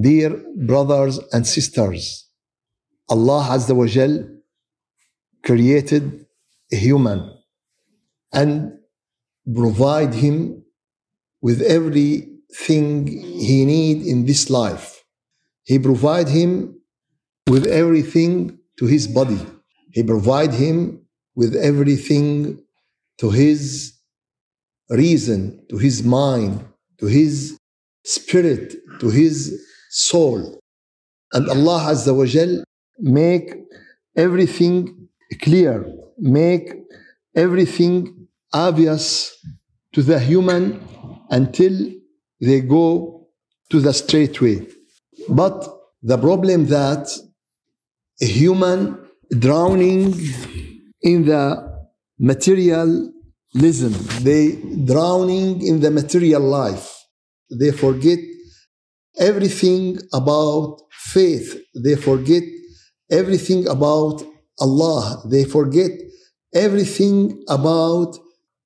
Dear brothers and sisters, Allah Azza wa Jal created a human and provide him with everything he need in this life. He provide him with everything to his body. He provide him with everything to his reason, to his mind, to his spirit, to his soul. And Allah Azza wa Jal make everything clear, make everything obvious to the human until they go to the straight way. But the problem that a human drowning in the materialism, they drowning in the material life. They forget everything about faith. They forget everything about Allah. They forget everything about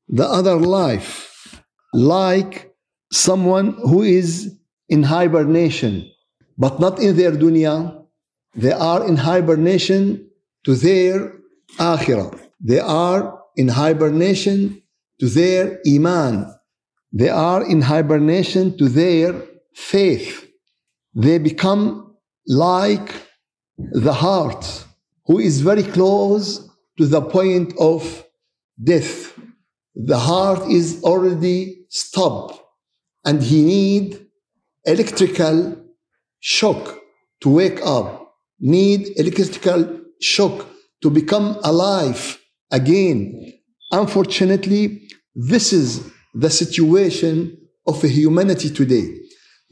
the other life. Like someone who is in hibernation, but not in their dunya. They are in hibernation to their akhirah. They are in hibernation to their iman. They are in hibernation to their faith. They become like the heart, who is very close to the point of death. The heart is already stopped, and he need electrical shock to wake up, need electrical shock to become alive again. Unfortunately, this is the situation of humanity today.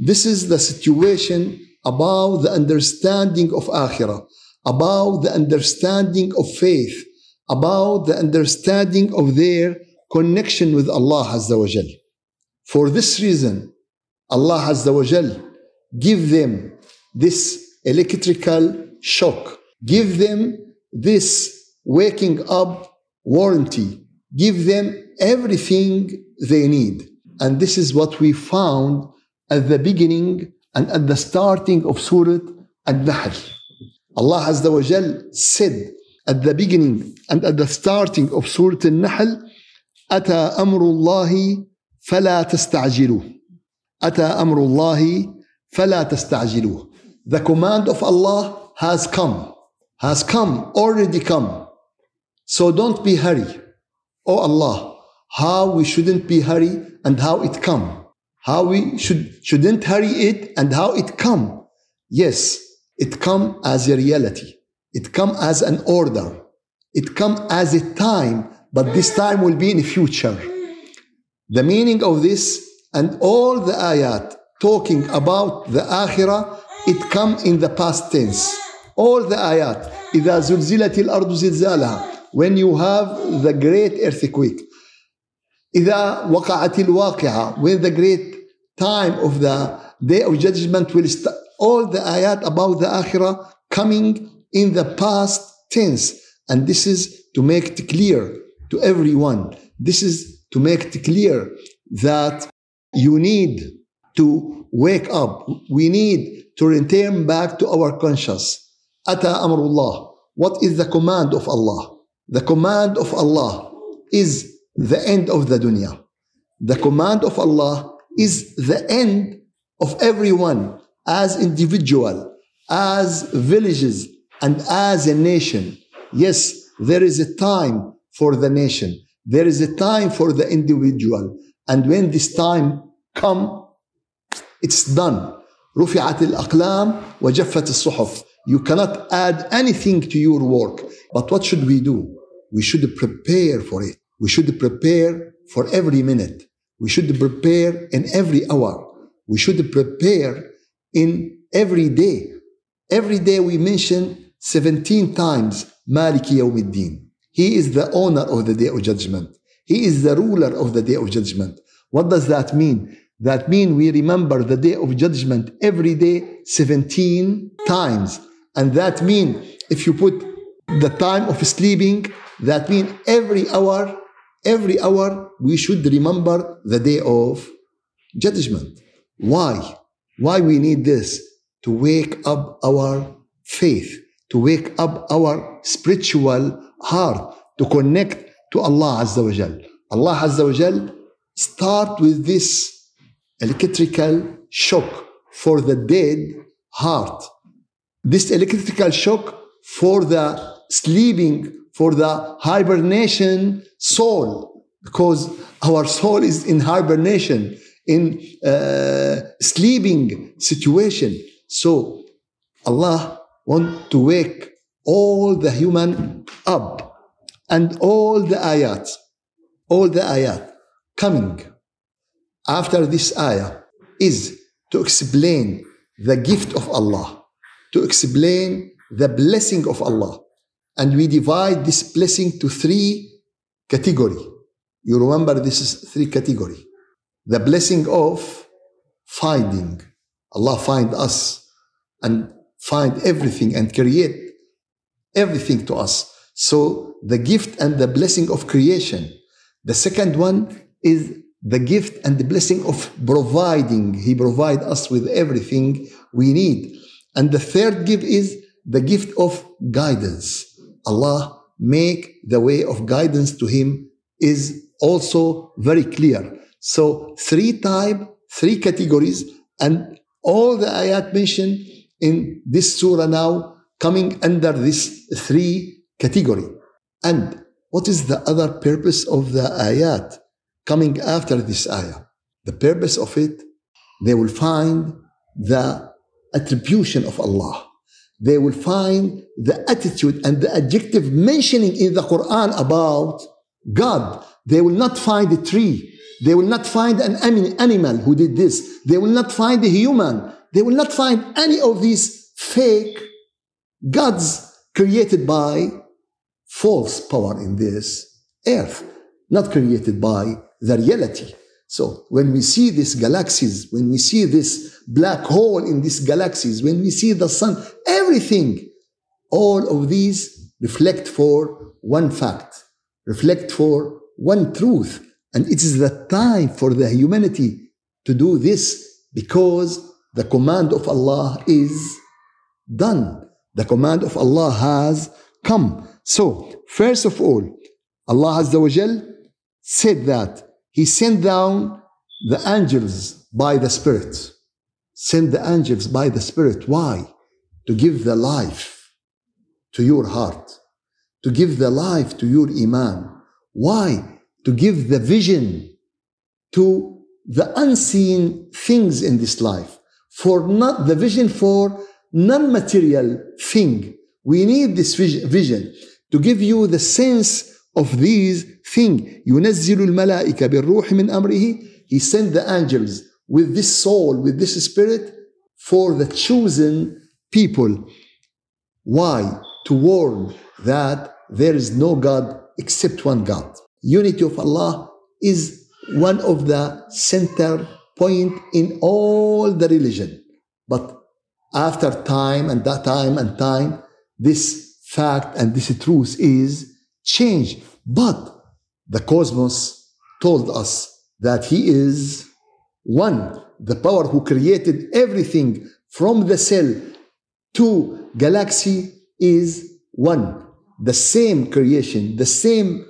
This is the situation about the understanding of akhirah, about the understanding of faith, about the understanding of their connection with Allah Azza wa Jal. For this reason, Allah Azza wa Jal give them this electrical shock, give them this waking up warranty, give them everything they need. And this is what we found at the beginning and at the starting of Surah Al-Nahl. Allah Azza wa Jal said at the beginning and at the starting of Surah Al-Nahl, أتى أمر الله فلا تستعجلوه. أتى أمر الله فلا تستعجلوه. The command of Allah has come, has come, already come. So don't be hurry. Oh Allah, how we shouldn't be hurry and how it come. How we should shouldn't hurry it and how it come. Yes, it come as a reality. It come as an order. It come as a time, but this time will be in the future. The meaning of this and all the ayat talking about the akhirah, it come in the past tense. All the ayat. إذا زلزلت الأرض زلزالها when you have the great earthquake. إذا وقعت الواقعة when the great time of the day of judgment will start. All the ayat about the akhirah coming in the past tense. And this is to make it clear to everyone. This is to make it clear that you need to wake up. We need to return back to our conscious. أتى أمر الله. What is the command of Allah? The command of Allah is the end of the dunya. The command of Allah is the end of everyone as individual, as villages, and as a nation. Yes, there is a time for the nation. There is a time for the individual. And when this time come, it's done. رفعت الأقلام وجفت الصحف. You cannot add anything to your work. But what should we do? We should prepare for it. We should prepare for every minute. We should prepare in every hour. We should prepare in every day. Every day we mention 17 times Maliki Yawmiddin. He is the owner of the day of judgment. He is the ruler of the day of judgment. What does that mean? That means we remember the day of judgment every day 17 times. And that means if you put the time of sleeping, that means every hour, every hour we should remember the day of judgment. Why? Why we need this? to wake up our faith, to wake up our spiritual heart, to connect to Allah Azza wa Jal. Allah Azza wa Jal start with this electrical shock for the dead heart. This electrical shock for the sleeping, for the hibernation soul, because our soul is in hibernation, in uh, sleeping situation. So Allah want to wake all the human up and all the ayat, all the ayat coming after this ayah is to explain the gift of Allah, to explain the blessing of Allah. And we divide this blessing to three category. You remember this is three category. The blessing of finding. Allah find us and find everything and create everything to us. So the gift and the blessing of creation. The second one is the gift and the blessing of providing. He provide us with everything we need. And the third gift is the gift of guidance. Allah make the way of guidance to him is also very clear. So three type, three categories, and all the ayat mentioned in this surah now coming under this three category. And what is the other purpose of the ayat coming after this ayah? The purpose of it, they will find the attribution of Allah. They will find the attitude and the adjective mentioning in the Quran about God. They will not find a tree. They will not find an animal who did this. They will not find a human. They will not find any of these fake gods created by false power in this earth, not created by the reality. So when we see these galaxies, when we see this black hole in these galaxies, when we see the sun, everything, all of these reflect for one fact, reflect for one truth. And it is the time for the humanity to do this because the command of Allah is done. The command of Allah has come. So, first of all, Allah Azza wa Jal said that He sent down the angels by the Spirit. Send the angels by the Spirit. Why? To give the life to your heart, to give the life to your Iman. Why? To give the vision to the unseen things in this life. For not the vision for non-material thing. We need this vision to give you the sense of these things. ينزل الملائكة بالروح من أمره. He sent the angels with this soul, with this spirit for the chosen people. Why? To warn that there is no God except one God. Unity of Allah is one of the center point in all the religion. But after time and that time and time, this fact and this truth is changed. But the cosmos told us that he is one, the power who created everything from the cell to galaxy is one. The same creation, the same,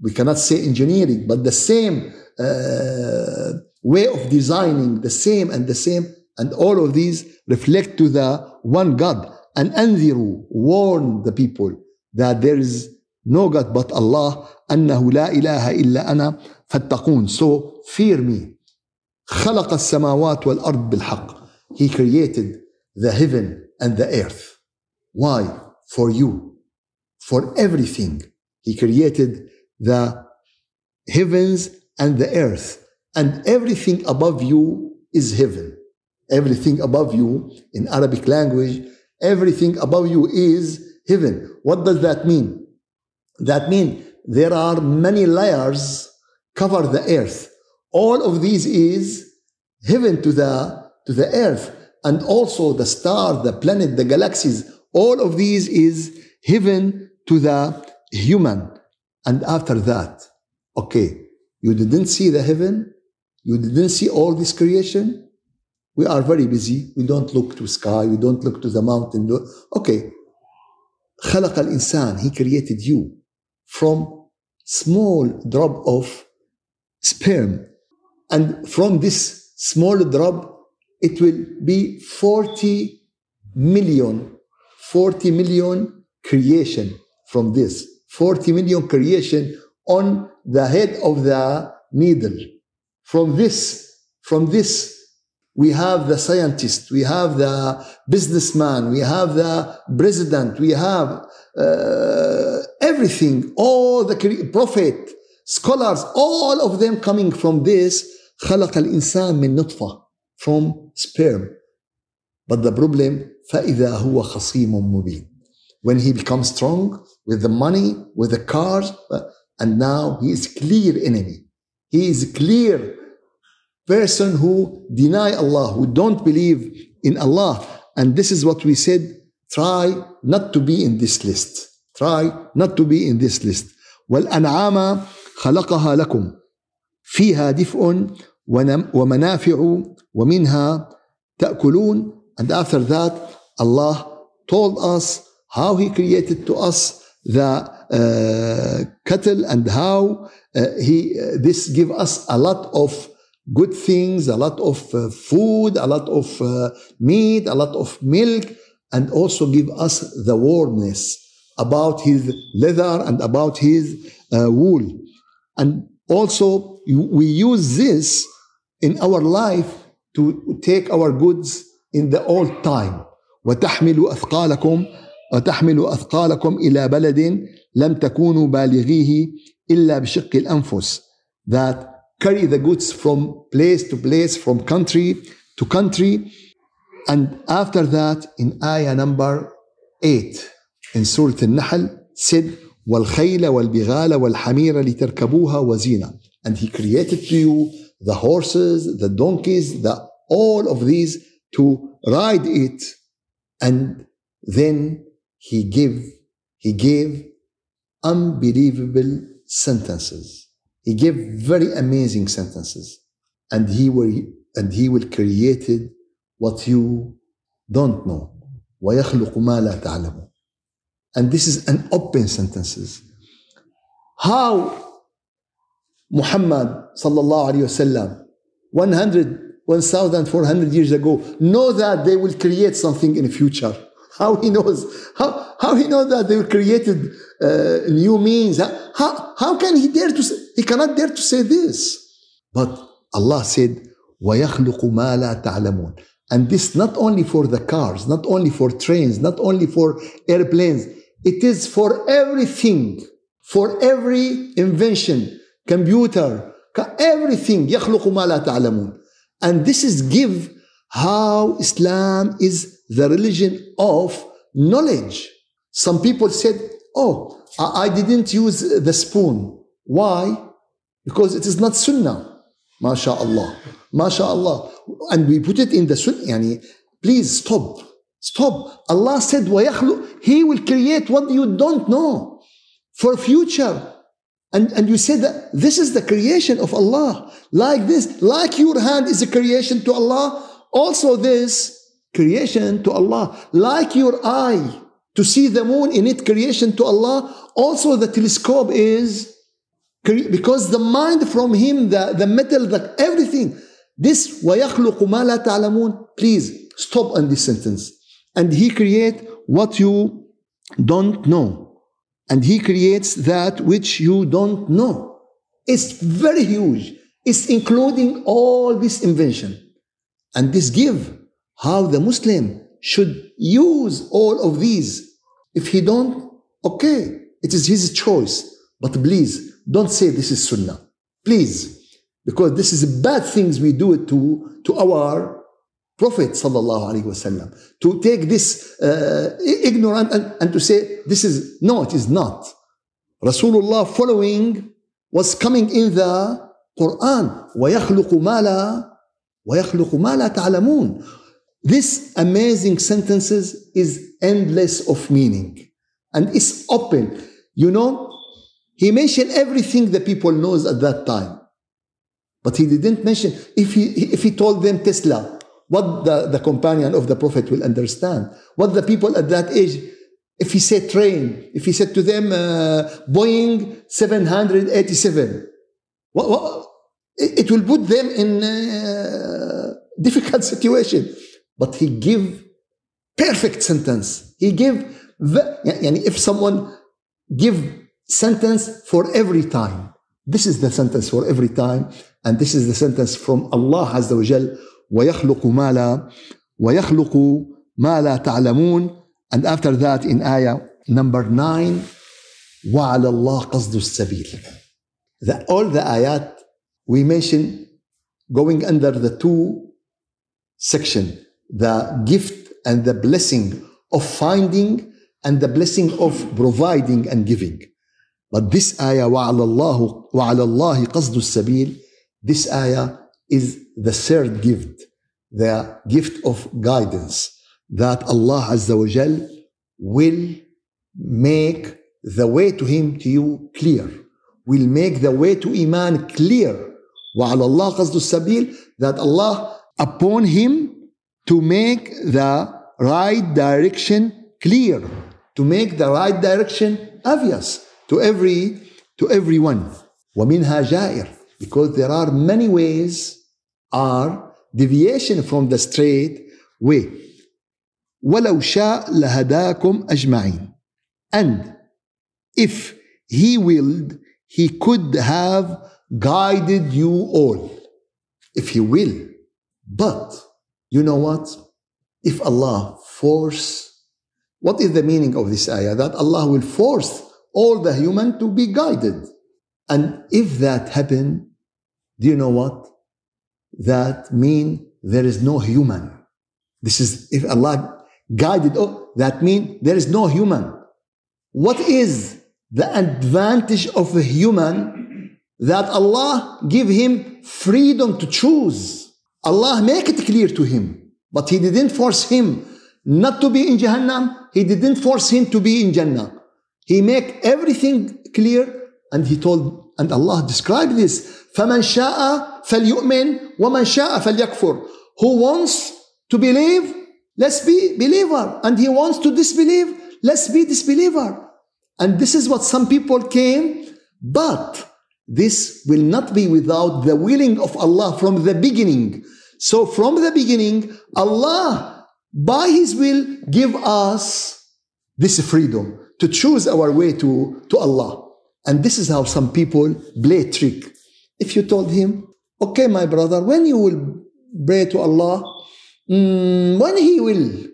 we cannot say engineering, but the same uh, way of designing, the same and the same and all of these reflect to the one God. And anziru, warned the people that there is no God but Allah, أنه لا إله إلا أنا فاتقون. So fear me. خلق السماوات والأرض بالحق. He created the heaven and the earth. Why? For you. For everything. He created the heavens and the earth. And everything above you is heaven everything above you in Arabic language, everything above you is heaven. What does that mean? That means there are many layers cover the earth. All of these is heaven to the to the earth, and also the star, the planet, the galaxies. All of these is heaven to the human. And after that, okay, you didn't see the heaven, you didn't see all this creation, we are very busy. We don't look to sky. We don't look to the mountain. Okay. خلق الإنسان. He created you from small drop of sperm. And from this small drop, it will be 40 million, 40 million creation from this. 40 million creation on the head of the needle. From this, from this we have the scientist, we have the businessman, we have the president, we have uh, everything, all the prophet, scholars, all of them coming from this خلق الإنسان من نطفة from sperm. But the problem فإذا هو خصيم مبين. When he becomes strong with the money, with the cars, and now he is clear enemy. He is clear person who deny Allah, who don't believe in Allah. And this is what we said, try not to be in this list. Try not to be in this list. والأنعام خلقها لكم فيها دفء ومنافع ومنها تأكلون and after that Allah told us how he created to us the uh, cattle and how uh, he uh, this give us a lot of good things, a lot of uh, food, a lot of uh, meat, a lot of milk, and also give us the warmness about his leather and about his uh, wool. And also, we use this in our life to take our goods in the old time. وتحمل أثقالكم وتحمل أثقالكم إلى بلد لم تكونوا بالغيه إلا بشق الأنفس. That carry the goods from place to place, from country to country. And after that, in ayah number 8 in Surah Al-Nahl, said, وَالْخَيْلَ وَالْبِغَالَ وَالْحَمِيرَ لِتَرْكَبُوهَا وَزِينَ And He created to you the horses, the donkeys, the, all of these to ride it. And then He gave, He gave unbelievable sentences he gave very amazing sentences. And he will and he will created what you don't know. ويخلق ما لا تعلمون. And this is an open sentences. How Muhammad sallallahu alayhi wasallam 100 1400 years ago know that they will create something in the future how he knows how, how he knows that they created uh, new means how, how can he dare to say he cannot dare to say this but Allah said وَيَخْلُقُ مَا لَا تَعْلَمُونَ and this not only for the cars not only for trains not only for airplanes it is for everything for every invention computer everything يخلق ما لا تعلمون and this is give how Islam is the religion of knowledge. Some people said, Oh, I didn't use the spoon. Why? Because it is not sunnah. MashaAllah. MashaAllah. And we put it in the sunnah. Yani, please stop. Stop. Allah said, وَيَخْلُ He will create what you don't know for future. And, and you said that this is the creation of Allah. Like this, like your hand is a creation to Allah, also this creation to Allah. Like your eye to see the moon in it creation to Allah, also the telescope is because the mind from him, the, the metal, the everything. This وَيَخْلُقُ مَا لَا تَعْلَمُونَ Please stop on this sentence. And he create what you don't know. And he creates that which you don't know. It's very huge. It's including all this invention. And this give how the Muslim should use all of these. If he don't, okay, it is his choice. But please, don't say this is Sunnah. Please. Because this is bad things we do it to, to our Prophet sallallahu alaihi wasallam. To take this uh, ignorant and, and to say this is, no, it is not. Rasulullah following was coming in the Quran. وَيَخْلُقُ مَا لَا وَيَخْلُقُ مَا لَا تَعْلَمُونَ this amazing sentences is endless of meaning and it's open. You know, he mentioned everything the people knows at that time. But he didn't mention if he if he told them Tesla, what the, the companion of the Prophet will understand, what the people at that age, if he said train, if he said to them uh, Boeing 787, what, what, it will put them in a difficult situation. But he give perfect sentence. He give, the, if someone give sentence for every time, this is the sentence for every time, and this is the sentence from Allah Azza wa Jal, ويخلق ما لا ويخلق ما لا تعلمون and after that in ayah number 9 وعلى الله قصد السبيل the, all the ayat we mentioned going under the two section the gift and the blessing of finding and the blessing of providing and giving but this ayah وعلى الله وعلى الله قصد السبيل this ayah is the third gift the gift of guidance that Allah Azza wa Jal will make the way to Him to you clear will make the way to Iman clear وعلى الله قصد السبيل that Allah upon him to make the right direction clear to make the right direction obvious to every to everyone ومنها جائر because there are many ways are deviation from the straight way ولو شاء لهداكم أجمعين and if he willed he could have guided you all if he will but you know what if allah force what is the meaning of this ayah that allah will force all the human to be guided and if that happen do you know what That mean there is no human this is if allah guided oh that mean there is no human what is the advantage of a human that Allah give him freedom to choose. Allah make it clear to him, but He didn't force him not to be in Jahannam. He didn't force him to be in Jannah. He make everything clear, and He told, and Allah described this. فَمَنْ شَاءَ فَلْيُؤْمِنْ وَمَنْ شَاءَ فَلْيَكْفُرْ Who wants to believe, let's be believer. And he wants to disbelieve, let's be disbeliever. And this is what some people came, but this will not be without the willing of Allah from the beginning. So from the beginning, Allah, by His will, give us this freedom to choose our way to, to Allah. And this is how some people play trick. If you told him, okay, my brother, when you will pray to Allah, mm, when He will,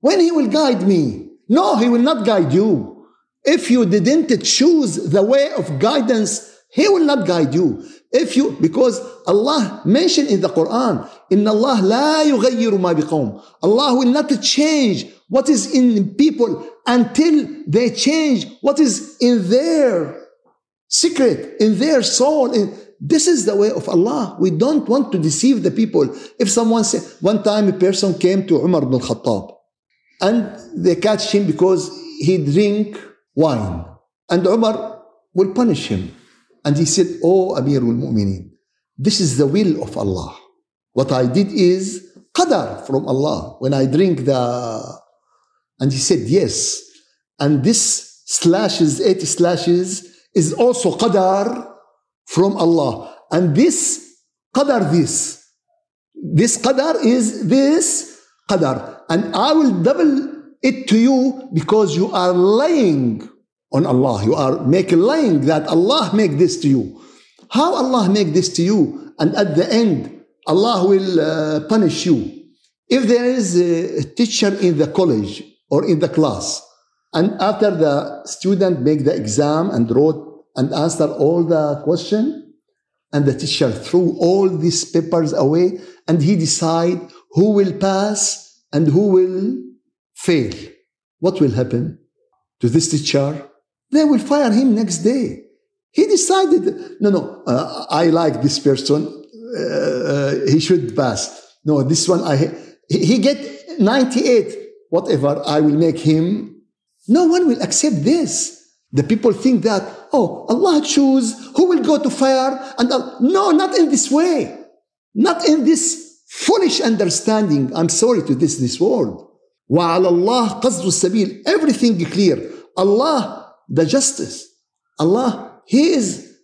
when He will guide me. No, He will not guide you. If you didn't choose the way of guidance he will not guide you. If you, because Allah mentioned in the Quran, in Allah la yughayyiru ma biqawm. Allah will not change what is in people until they change what is in their secret, in their soul. In, this is the way of Allah. We don't want to deceive the people. If someone say, one time a person came to Umar ibn al-Khattab and they catch him because he drink wine. And Umar will punish him. And he said, Oh Amirul Mu'mineen, this is the will of Allah. What I did is qadar from Allah when I drink the. And he said, Yes. And this slashes, eight slashes, is also qadar from Allah. And this qadar, this. This qadar is this qadar. And I will double it to you because you are lying on Allah. You are making lying that Allah make this to you. How Allah make this to you? And at the end, Allah will uh, punish you. If there is a teacher in the college or in the class, and after the student make the exam and wrote and answered all the question, and the teacher threw all these papers away, and he decide who will pass and who will fail. What will happen to this teacher? They will fire him next day. He decided, no, no, uh, I like this person. Uh, uh, he should pass. No, this one, I he get 98, whatever, I will make him. No one will accept this. The people think that, oh, Allah choose who will go to fire. And no, not in this way. Not in this foolish understanding. I'm sorry to this this word. وعلى الله قصد السبيل. Everything clear. Allah, the justice. Allah, He is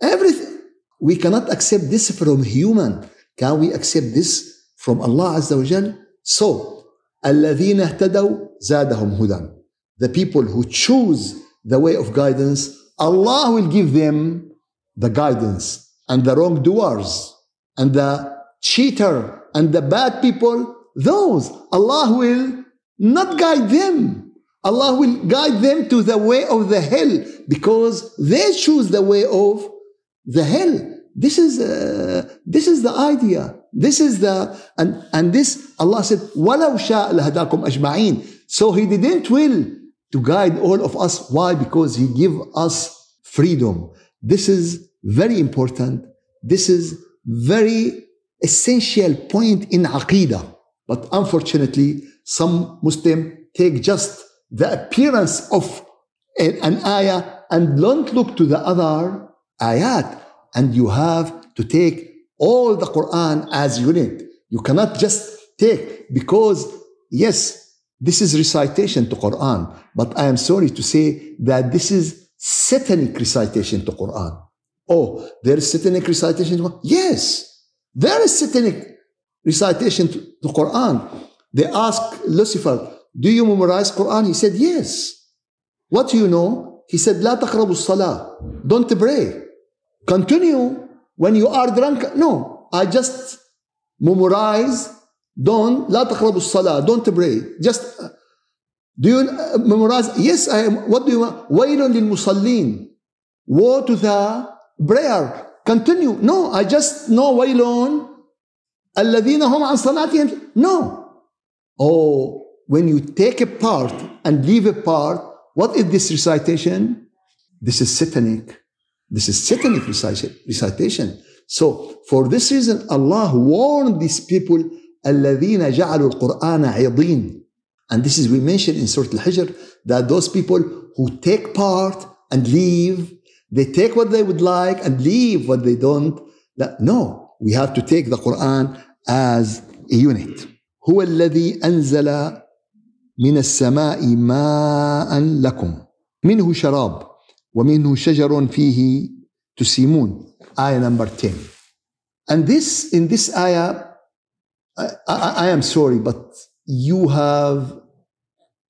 everything. We cannot accept this from human. Can we accept this from Allah Azza wa Jal? So, الذين اهتدوا زادهم هدى. the people who choose the way of guidance, Allah will give them the guidance and the wrongdoers and the cheater and the bad people, those Allah will not guide them. Allah will guide them to the way of the hell because they choose the way of the hell. This is uh, this is the idea. This is the and and this Allah said, "Walau sha' lahadakum ajma'in." So He didn't will to guide all of us. Why? Because He give us freedom. This is very important. This is very essential point in aqidah. But unfortunately, some Muslim take just the appearance of an ayah and don't look to the other ayat. And you have to take all the Quran as unit. You cannot just take because yes, this is recitation to Quran, but I am sorry to say that this is satanic recitation to Quran. Oh, there is satanic recitation to Quran? Yes, there is satanic recitation to, to Quran. They asked Lucifer, do you memorize Quran? He said, yes. What do you know? He said, لا تقربوا الصلاة. Don't pray. Continue when you are drunk. No, I just memorize. Don't, لا تقربوا الصلاة. Don't pray. Just, uh, do you uh, memorize? Yes, I am. What do you want? ويل للمصلين. Woe to the prayer. Continue. No, I just know ويل الذين هم عن صلاتهم. No. Oh, when you take a part and leave a part, what is this recitation? This is satanic. This is satanic recitation. So for this reason, Allah warned these people, الذين جعلوا القرآن عضين. And this is we mentioned in Surah Al-Hijr that those people who take part and leave, they take what they would like and leave what they don't. No, we have to take the Quran as a unit. هو الذي أنزل من السماء ماء لكم منه شراب ومنه شجر فيه تسيمون ayah number 10 and this in this ayah I, I, I am sorry but you have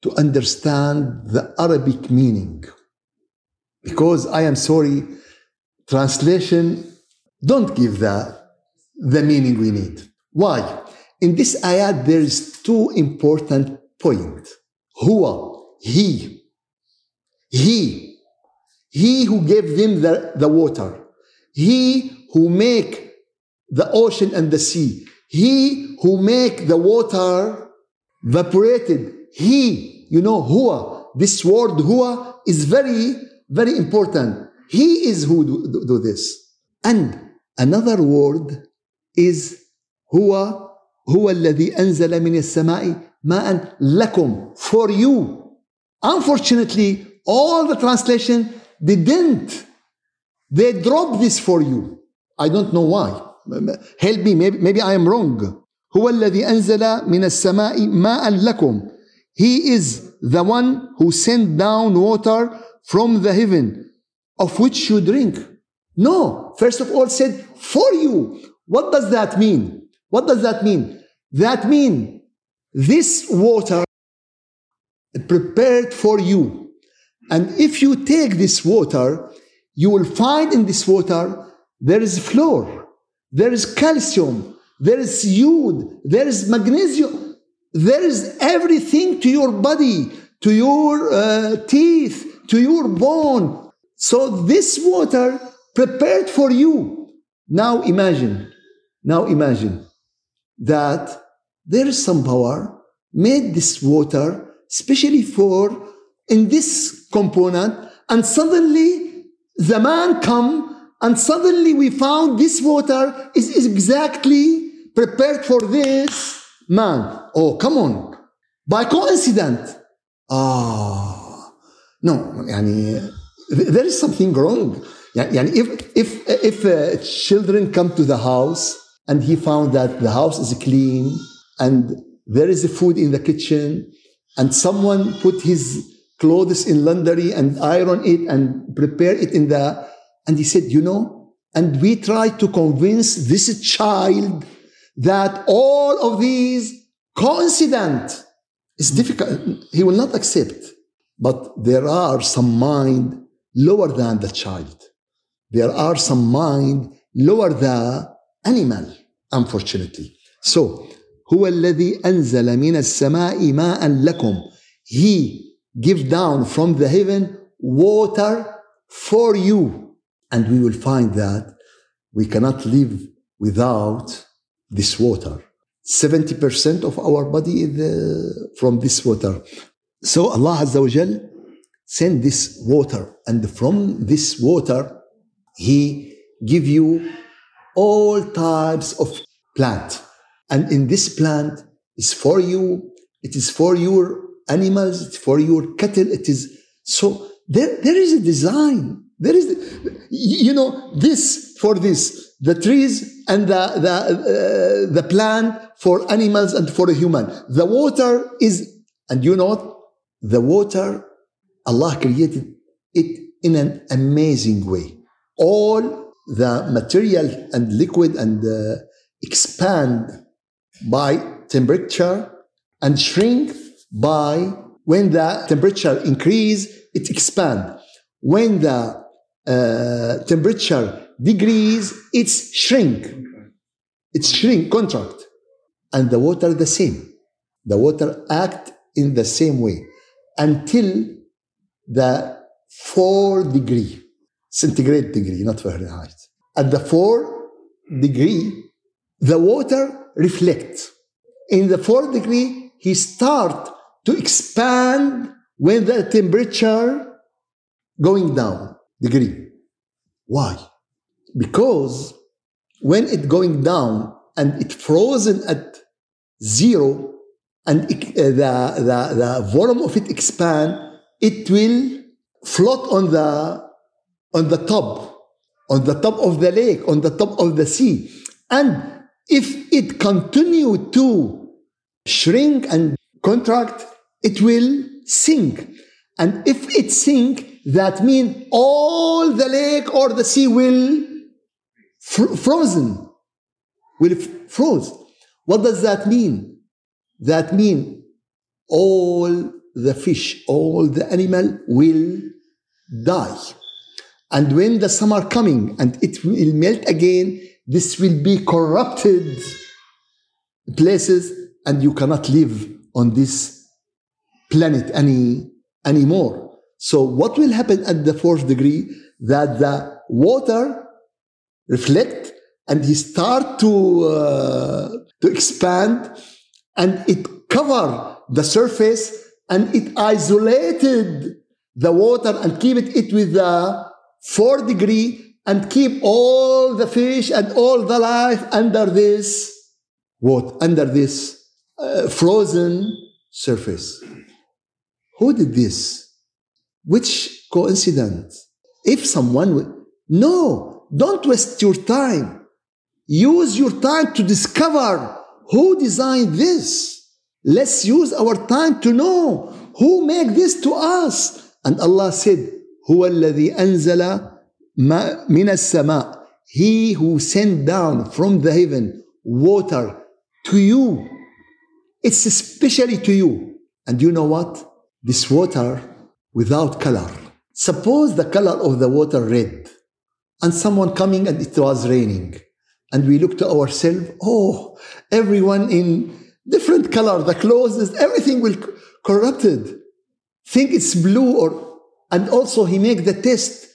to understand the Arabic meaning because I am sorry translation don't give the the meaning we need why in this ayat, there is two important point. Huwa, he. He. He who gave them the, the water. He who make the ocean and the sea. He who make the water evaporated. He, you know, huwa. This word huwa is very, very important. He is who do, do this. And another word is huwa هو الذي أنزل من السماء ماء لكم for you unfortunately all the translation they didn't they dropped this for you I don't know why help me maybe, maybe I am wrong هو الذي أنزل من السماء ماء لكم he is the one who sent down water from the heaven of which you drink no first of all said for you what does that mean what does that mean that means this water prepared for you. And if you take this water, you will find in this water there is fluor, there is calcium, there is iod, there is magnesium, there is everything to your body, to your uh, teeth, to your bone. So this water prepared for you. Now imagine, now imagine that there is some power made this water especially for in this component and suddenly the man come and suddenly we found this water is, exactly prepared for this man. Oh, come on. By coincidence. Ah, no, yani, there is something wrong. Yani, if, if, if uh, children come to the house and he found that the house is clean and there is food in the kitchen and someone put his clothes in laundry and iron it and prepare it in the and he said you know and we try to convince this child that all of these coincident is difficult he will not accept but there are some mind lower than the child there are some mind lower the animal unfortunately so هو الذي أنزل من السماء ماء لكم he give down from the heaven water for you and we will find that we cannot live without this water. 70% of our body is uh, from this water. So Allah Azza wa Jal send this water. And from this water he give you all types of plant. And in this plant is for you it is for your animals it's for your cattle it is so there, there is a design. There is you know this for this the trees and the the uh, the plant for animals and for a human. The water is and you know what? The water allah created it in an amazing way. All the material and liquid and uh, expand by temperature and shrink by when the temperature increase it expand. When the uh, temperature degrees, it's shrink. It's shrink contract. And the water the same. The water act in the same way until the 4 degree centigrade degree not fahrenheit. At the 4 degree the water reflects. In the 4 degree he start to expand when the temperature going down degree. Why? Because when it going down and it frozen at zero and uh, the, the, the volume of it expand it will float on the on the top on the top of the lake on the top of the sea. And if it continue to shrink and contract, it will sink. And if it sink, that means all the lake or the sea will fr- frozen, will froze. What does that mean? That mean all the fish, all the animal will die. And when the summer coming and it will melt again, this will be corrupted places and you cannot live on this planet any anymore so what will happen at the fourth degree? That the water reflect and he start to uh, to expand and it cover the surface and it isolated the water and keep it, it with the four degree and keep all the fish and all the life under this what under this uh, frozen surface. Who did this which coincidence if someone would no don't waste your time use your time to discover who designed this let's use our time to know who made this to us and allah said هو الذي أنزل من السماء he who sent down from the heaven water to you it's especially to you and you know what this water without color suppose the color of the water red and someone coming and it was raining and we look to ourselves oh everyone in different color the clothes everything will corrupted think it's blue or and also he make the test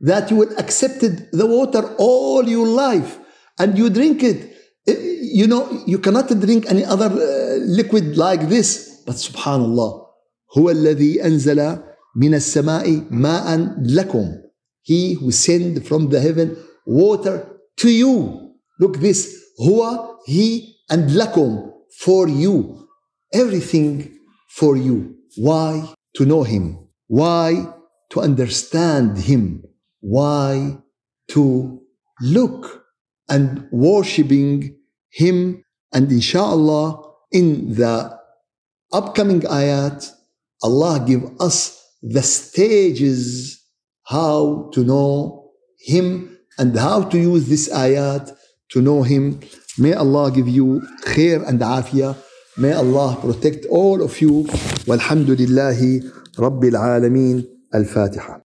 that you will accepted the water all your life and you drink it you know you cannot drink any other uh, liquid like this but subhanallah هو الذي أنزل من السماء ماء لكم he who send from the heaven water to you look this هو he and لكم for you everything for you why to know him why to understand him why? To look and worshiping Him. And inshallah, in the upcoming ayat, Allah give us the stages how to know Him and how to use this ayat to know Him. May Allah give you khair and afiyah. May Allah protect all of you. Walhamdulillahi Rabbil Alameen. Al-Fatiha.